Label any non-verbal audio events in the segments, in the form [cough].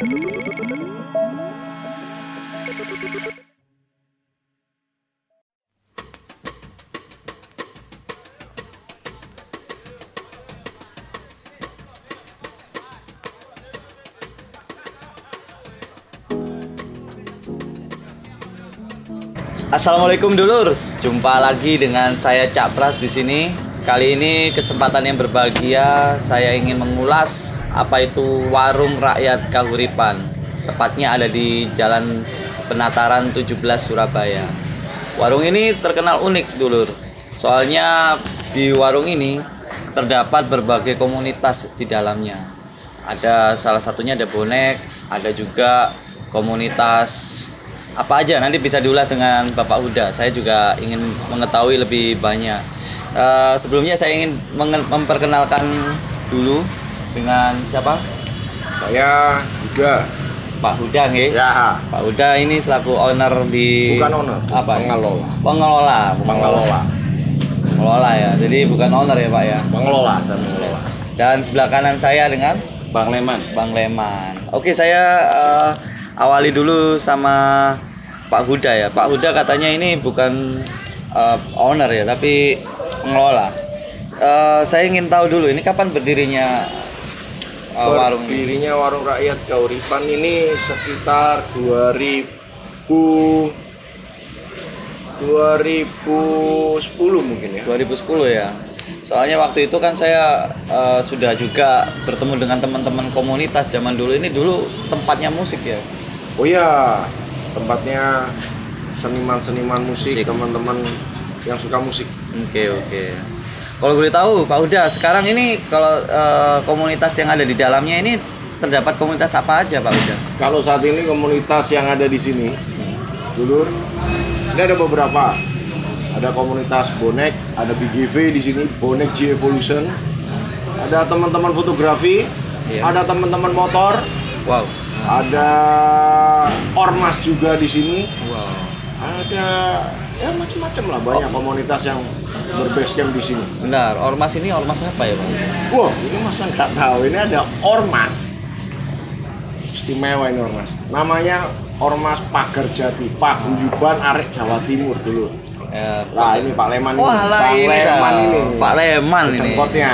Thank you. Assalamualaikum dulur, jumpa lagi dengan saya Cak Pras di sini. Kali ini kesempatan yang berbahagia, saya ingin mengulas apa itu warung rakyat Kahuripan. Tepatnya ada di Jalan Penataran 17 Surabaya. Warung ini terkenal unik dulur. Soalnya di warung ini terdapat berbagai komunitas di dalamnya. Ada salah satunya ada bonek, ada juga komunitas apa aja nanti bisa diulas dengan Bapak Huda. Saya juga ingin mengetahui lebih banyak. Eh, sebelumnya saya ingin memperkenalkan dulu dengan siapa? Saya juga Pak Huda nggih. ya Pak Huda ini selaku owner di bukan owner, apa? pengelola. Pengelola. Pengelola. Pengelola ya. Jadi bukan owner ya, Pak ya. Pengelola saya mengelola. Dan sebelah kanan saya dengan Bang Leman. Bang Leman. Oke, saya eh, awali dulu sama Pak Huda ya. Pak Huda katanya ini bukan eh, owner ya, tapi pengelola. Eh, saya ingin tahu dulu ini kapan berdirinya eh, warung? Berdirinya warung rakyat Kauripan ini sekitar 2000 2010 mungkin ya. 2010 ya. Soalnya waktu itu kan saya eh, sudah juga bertemu dengan teman-teman komunitas zaman dulu ini dulu tempatnya musik ya. Oh ya, tempatnya seniman-seniman musik, Musik. teman-teman yang suka musik. Oke oke. Kalau boleh tahu Pak Huda, sekarang ini kalau eh, komunitas yang ada di dalamnya ini terdapat komunitas apa aja Pak Huda? Kalau saat ini komunitas yang ada di sini, dulur, ini ada beberapa. Ada komunitas bonek, ada BGV di sini, bonek G Evolution. Ada teman-teman fotografi, Iya. ada teman-teman motor, Wow. Ada ormas juga di sini. Wow. Ada ya macam-macam lah banyak komunitas yang berbase camp di sini. Sebentar, ormas ini ormas apa ya Pak? Wah, ini masa nggak tahu. Ini ada ormas. Istimewa ini ormas. Namanya Ormas Pagar Jati, Paguyuban Arek Jawa Timur dulu. Eh, Lah ini Pak Leman ini. Wah lah Bang ini. Leman ini. Pak Leman ini. Jempotnya.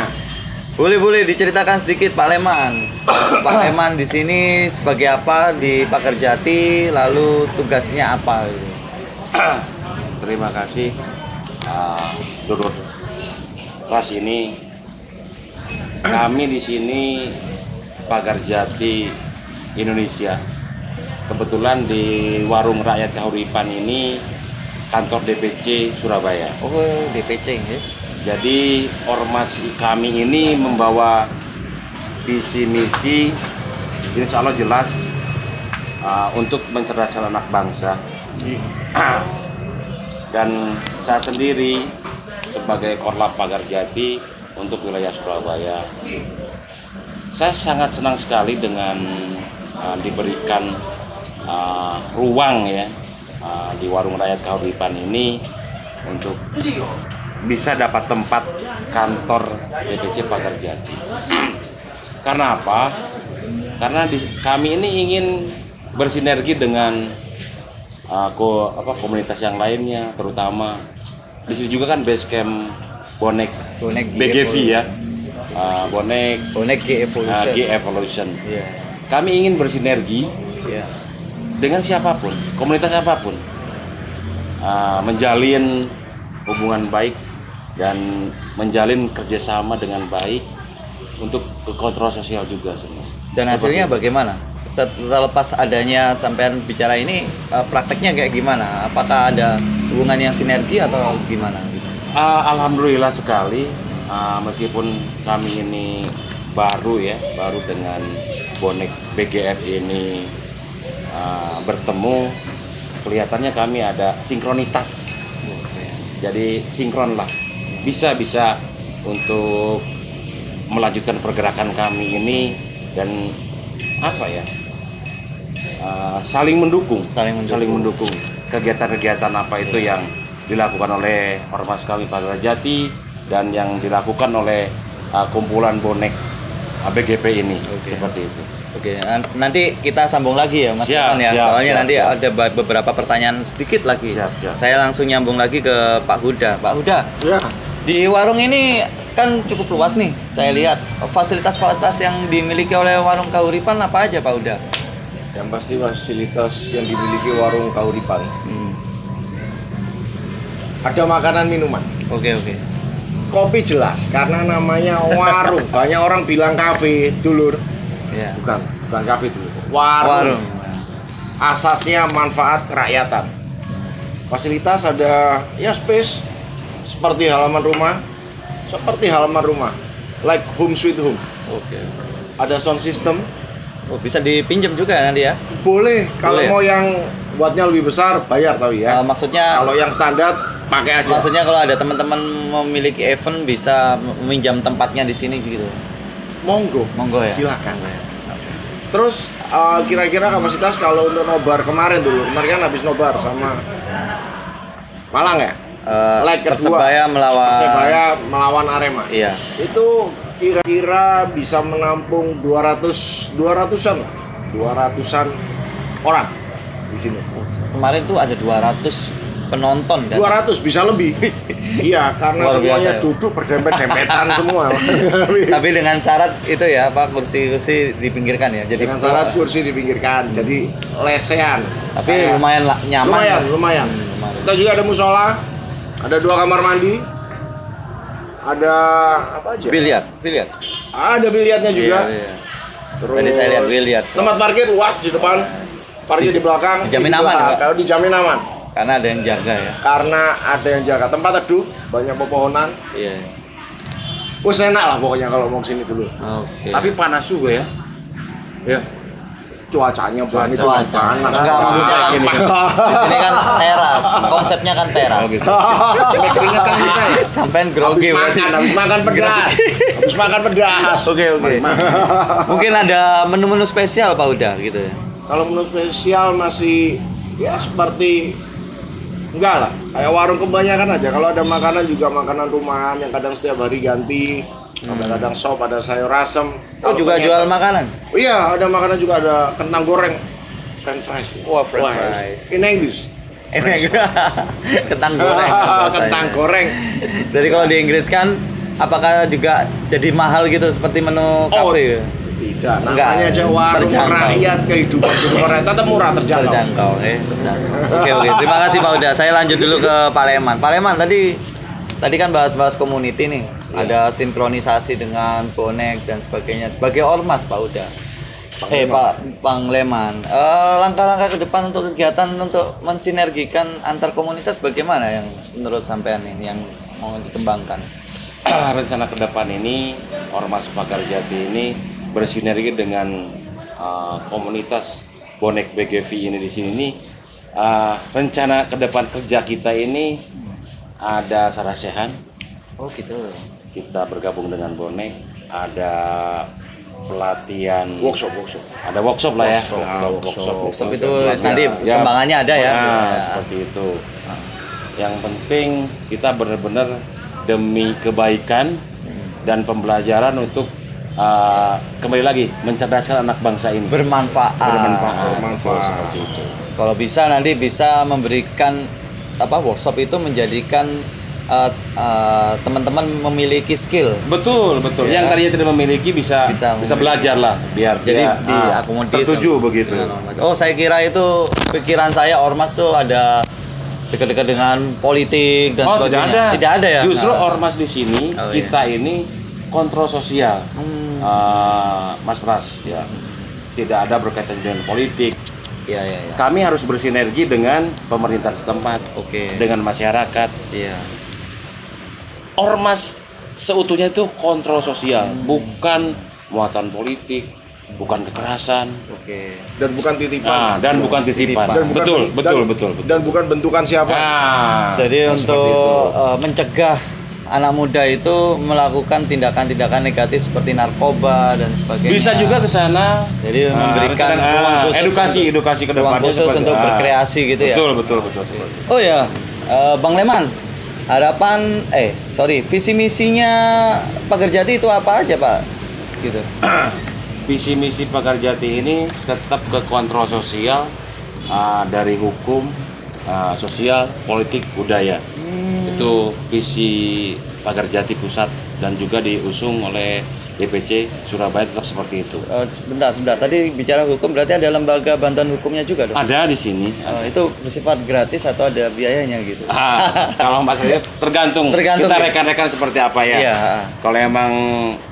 Boleh boleh diceritakan sedikit Pak Leman. [coughs] Pak Leman di sini sebagai apa di Pakerjati, lalu tugasnya apa? gitu? [coughs] Terima kasih uh, Dulur Ras ini kami di sini Pagar Jati Indonesia. Kebetulan di warung rakyat Kahuripan ini kantor DPC Surabaya. Oh DPC ya. Jadi ormas kami ini membawa visi misi insya Allah jelas uh, untuk mencerdaskan anak bangsa [clears throat] dan saya sendiri sebagai Korlap Pagar Jati untuk wilayah Surabaya. Saya sangat senang sekali dengan uh, diberikan uh, ruang ya uh, di warung rakyat Kahuripan ini untuk bisa dapat tempat kantor DPC Pagar Jati. [clears throat] Karena apa? Karena di, kami ini ingin bersinergi dengan uh, ko, apa, komunitas yang lainnya, terutama di sini juga kan base camp bonek Bonek G BGV ya, Uh, bonek Bonek G uh, Evolution. G Evolution. Iya. Kami ingin bersinergi Iya. dengan siapa pun, komunitas apa pun, uh, menjalin hubungan baik dan menjalin kerjasama dengan baik untuk kontrol sosial juga semua. Dan hasilnya bagaimana? Setelah lepas adanya sampean bicara ini eh, prakteknya kayak gimana? Apakah ada hubungan yang sinergi atau gimana? Uh, Alhamdulillah sekali, uh, meskipun kami ini baru ya, baru dengan bonek BGF ini uh, bertemu, kelihatannya kami ada sinkronitas. Jadi sinkron lah, bisa bisa untuk melanjutkan pergerakan kami ini dan apa ya, uh, saling mendukung, Saling mendukung. saling mendukung kegiatan-kegiatan apa itu yang dilakukan oleh ormas kami Pagar Jati dan yang dilakukan oleh uh, kumpulan bonek uh, BGP ini Oke. seperti itu. Oke, nan- nanti kita sambung lagi ya Mas Siap, Irfan ya. siap, Soalnya siap, nanti siap. ada beberapa pertanyaan sedikit lagi. Siap, siap. Saya langsung nyambung lagi ke Pak Huda. Pak Huda, Ya. Di warung ini kan cukup luas nih. Saya lihat fasilitas-fasilitas yang dimiliki oleh warung Kahuripan apa aja Pak Huda? Yang pasti fasilitas yang dimiliki warung Kauripan. Ada makanan minuman. Oke oke. Kopi jelas karena namanya warung. [laughs] Banyak orang bilang kafe, dulur. Ya. Bukan, bukan kafe dulu. Warung. Warung. Asasnya manfaat kerakyatan. Fasilitas ada ya space seperti halaman rumah, seperti halaman rumah. Like home sweet home. Oke. Ada sound system. Oh, bisa dipinjam juga nanti ya? Boleh kalau Boleh. mau yang buatnya lebih besar bayar tapi ya. Eh, maksudnya Kalau yang standar pakai aja. maksudnya kalau ada teman-teman memiliki event bisa meminjam tempatnya di sini gitu. monggo. Monggo ya? Silakan. Terus uh, kira-kira kapasitas kalau untuk nobar kemarin dulu, kemarin kan habis nobar sama Malang ya? Eh, Leg kedua. Persebaya melawan Persebaya melawan Arema. Iya. Itu kira-kira bisa menampung 200 200-an lah. 200-an orang di sini. Kemarin tuh ada 200 penonton kan? 200 bisa lebih. [laughs] iya, karena Luar biasa semuanya ya. duduk berdempet-dempetan [laughs] semua. Tapi dengan syarat itu ya Pak kursi-kursi dipinggirkan ya. Jadi dengan syarat kursi dipinggirkan, jadi lesehan. Tapi Kayak- lumayan lah, nyaman. lumayan, lumayan. lumayan. Kita juga ada musola, ada dua kamar mandi, ada apa aja? Biliar, biliar. Ada biliarnya juga. Iya, iya. Terus Tadi saya lihat biliar. Tempat parkir luas di depan, parkir di, belakang. dijamin di aman ya, belakang. Pak? Kalau dijamin aman. Karena ada yang jaga ya. Karena ada yang jaga tempat teduh, banyak pepohonan. Iya. Wes enak lah pokoknya kalau mau ke sini dulu. Oke. Tapi panas juga ya. Ya. Cuacanya Bang, itu Cuaca. panas. Enggak, maksudnya kan Panas. di sini kan teras. Konsepnya kan teras. Oh, gitu. Sampai keringetan bisa ya. Sampean Habis grogi makan, habis makan pedas. habis makan pedas. Oke, oke. Mungkin ada menu-menu spesial Pak Uda gitu ya. Kalau menurut spesial masih ya seperti enggak lah kayak warung kebanyakan aja kalau ada makanan juga makanan rumahan yang kadang setiap hari ganti kadang-kadang sop ada sayur asem Oh juga pengen- jual makanan. Oh, iya ada makanan juga ada kentang goreng french fries ya. Wah, french Wah, fries. in English Ini [laughs] kentang goreng. [laughs] kentang goreng Jadi kalau di Inggris kan apakah juga jadi mahal gitu seperti menu kafe? tidak Enggak, namanya aja warung terjangkau. rakyat kehidupan kehidupan rakyat tetap murah terjangkau terjangkau eh terjangkau. Oke oke, terima kasih Pak Uda. Saya lanjut dulu ke Pak Leman. Pak Leman tadi tadi kan bahas-bahas community nih. Ada sinkronisasi dengan bonek dan sebagainya sebagai ormas Pak Uda. Eh Pak Bang Leman, eh, langkah-langkah ke depan untuk kegiatan untuk mensinergikan antar komunitas bagaimana yang menurut sampean nih yang mau dikembangkan? [clears throat] rencana ke depan ini Ormas Pagar Jati ini bersinergi dengan uh, komunitas bonek BGV ini di sini nih uh, rencana ke depan kerja kita ini ada sarasehan Oh gitu. Kita bergabung dengan bonek ada pelatihan workshop workshop ada workshop lah ya Workshop, Ah, workshop. Workshop itu Pelatihan. nanti kembangannya ada ya? Nah, Ya. seperti itu yang penting kita benar-benar demi kebaikan dan pembelajaran untuk uh, kembali lagi mencerdaskan anak bangsa ini Bermanfaat. bermanfaat bermanfaat. seperti itu Kalau bisa nanti bisa memberikan apa workshop itu menjadikan eh, eh, teman-teman memiliki skill. betul betul Ya. yang tadinya tidak memiliki bisa Bisa bisa, belajar lah biar Jadi dia, ah, diakomodir tertuju begitu ormas. Oh, saya kira itu pikiran saya ormas tuh ada dekat-dekat dengan politik dan oh tidak sebagainya. ada Tidak ada ya. justru Nah. ormas di sini Oh, iya. kita ini kontrol sosial Hmm. Uh, Mas Pras ya tidak ada berkaitan dengan politik Iya, iya, iya. kami harus bersinergi dengan pemerintah setempat Oke. dengan masyarakat Iya. Ormas seutuhnya itu kontrol sosial Hmm. bukan muatan politik bukan kekerasan Oke. dan bukan titipan nah, dan bukan titipan Dan bukan- betul dan- betul betul betul dan bukan bentukan siapa nah, Jadi seperti untuk eh, mencegah anak muda itu melakukan tindakan-tindakan negatif seperti narkoba dan sebagainya. bisa juga ke sana Jadi Nah, memberikan rencana- ruang ah, khusus edukasi untuk- edukasi ke depannya khusus untuk ah, berkreasi gitu ya. betul betul betul itu. Oh ya, eh, Bang Leman, harapan eh sorry visi misinya Pagerjati itu apa aja Pak? Gitu. [clears throat] visi misi Jati ini tetap ke kontrol sosial uh, dari hukum, uh, sosial, politik, budaya. Itu visi Pagar Jati pusat dan juga diusung oleh DPC Surabaya tetap seperti itu. Eh, sebentar, sebentar. Tadi bicara hukum berarti ada lembaga bantuan hukumnya juga dong? Ada di sini. Eh, itu bersifat gratis atau ada biayanya gitu? Ah, kalau Mas saya tergantung, Tergantung kita ya? rekan-rekan seperti apa ya. Iya. Kalau emang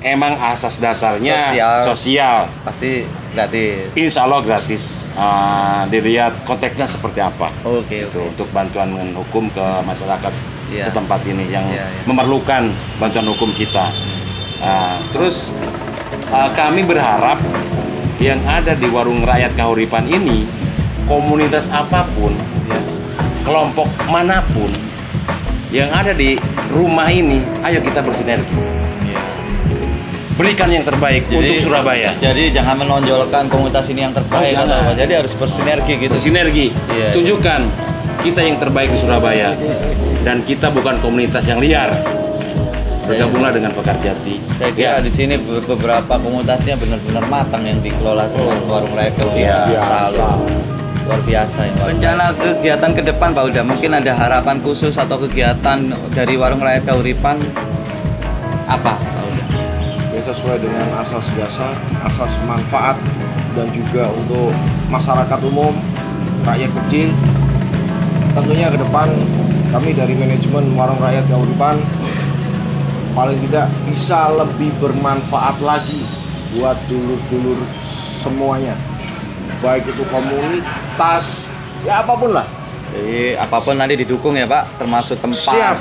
emang asas dasarnya Sosial. sosial, Pasti gratis. insya Allah gratis. Ah, dilihat konteksnya seperti apa. Oke, Itu oke. untuk bantuan hukum ke masyarakat Iya. setempat ini yang Iya, iya. memerlukan bantuan hukum kita. Ah, terus ah, kami berharap yang ada di warung rakyat Kahuripan ini komunitas apa pun, ya, kelompok mana pun yang ada di rumah ini, ayo kita bersinergi. Berikan yang terbaik untuk Surabaya. Jadi jangan menonjolkan komunitas ini yang terbaik Oh, atau apa. Jadi harus bersinergi gitu. bersinergi Iya. tunjukkan kita yang terbaik di Surabaya dan kita bukan komunitas yang liar bergabunglah dengan Pekarjati Saya kira Ya. di sini be- beberapa komunitasnya benar-benar matang yang dikelola dengan warung rakyat Iya. Salut. Luar biasa ini. Rencana kegiatan ke depan Pak Uda, mungkin ada harapan khusus atau kegiatan dari warung rakyat Kauripan apa Pak Uda? ya sesuai dengan asas dasar, asas manfaat dan juga untuk masyarakat umum, rakyat kecil. Tentunya ke depan kami dari manajemen Warung Rakyat Kauripan paling tidak bisa lebih bermanfaat lagi buat dulur-dulur semuanya. Baik itu komunitas, ya apa pun lah. Jadi apa pun nanti didukung ya Pak, termasuk tempat, Siap.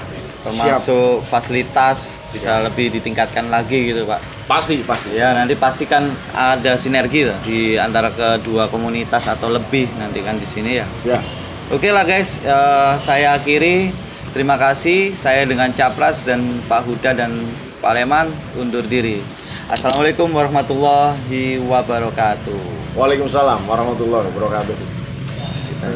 termasuk fasilitas bisa lebih ditingkatkan lagi gitu Pak. Pasti, pasti. Ya nanti pastikan ada sinergi tuh di antara kedua komunitas atau lebih nanti kan di sini ya. Ya. Oke lah guys, eh, saya akhiri. Terima kasih. Saya dengan Capras dan Pak Huda dan Pak Leman undur diri. Assalamualaikum warahmatullahi wabarakatuh. Waalaikumsalam warahmatullahi wabarakatuh.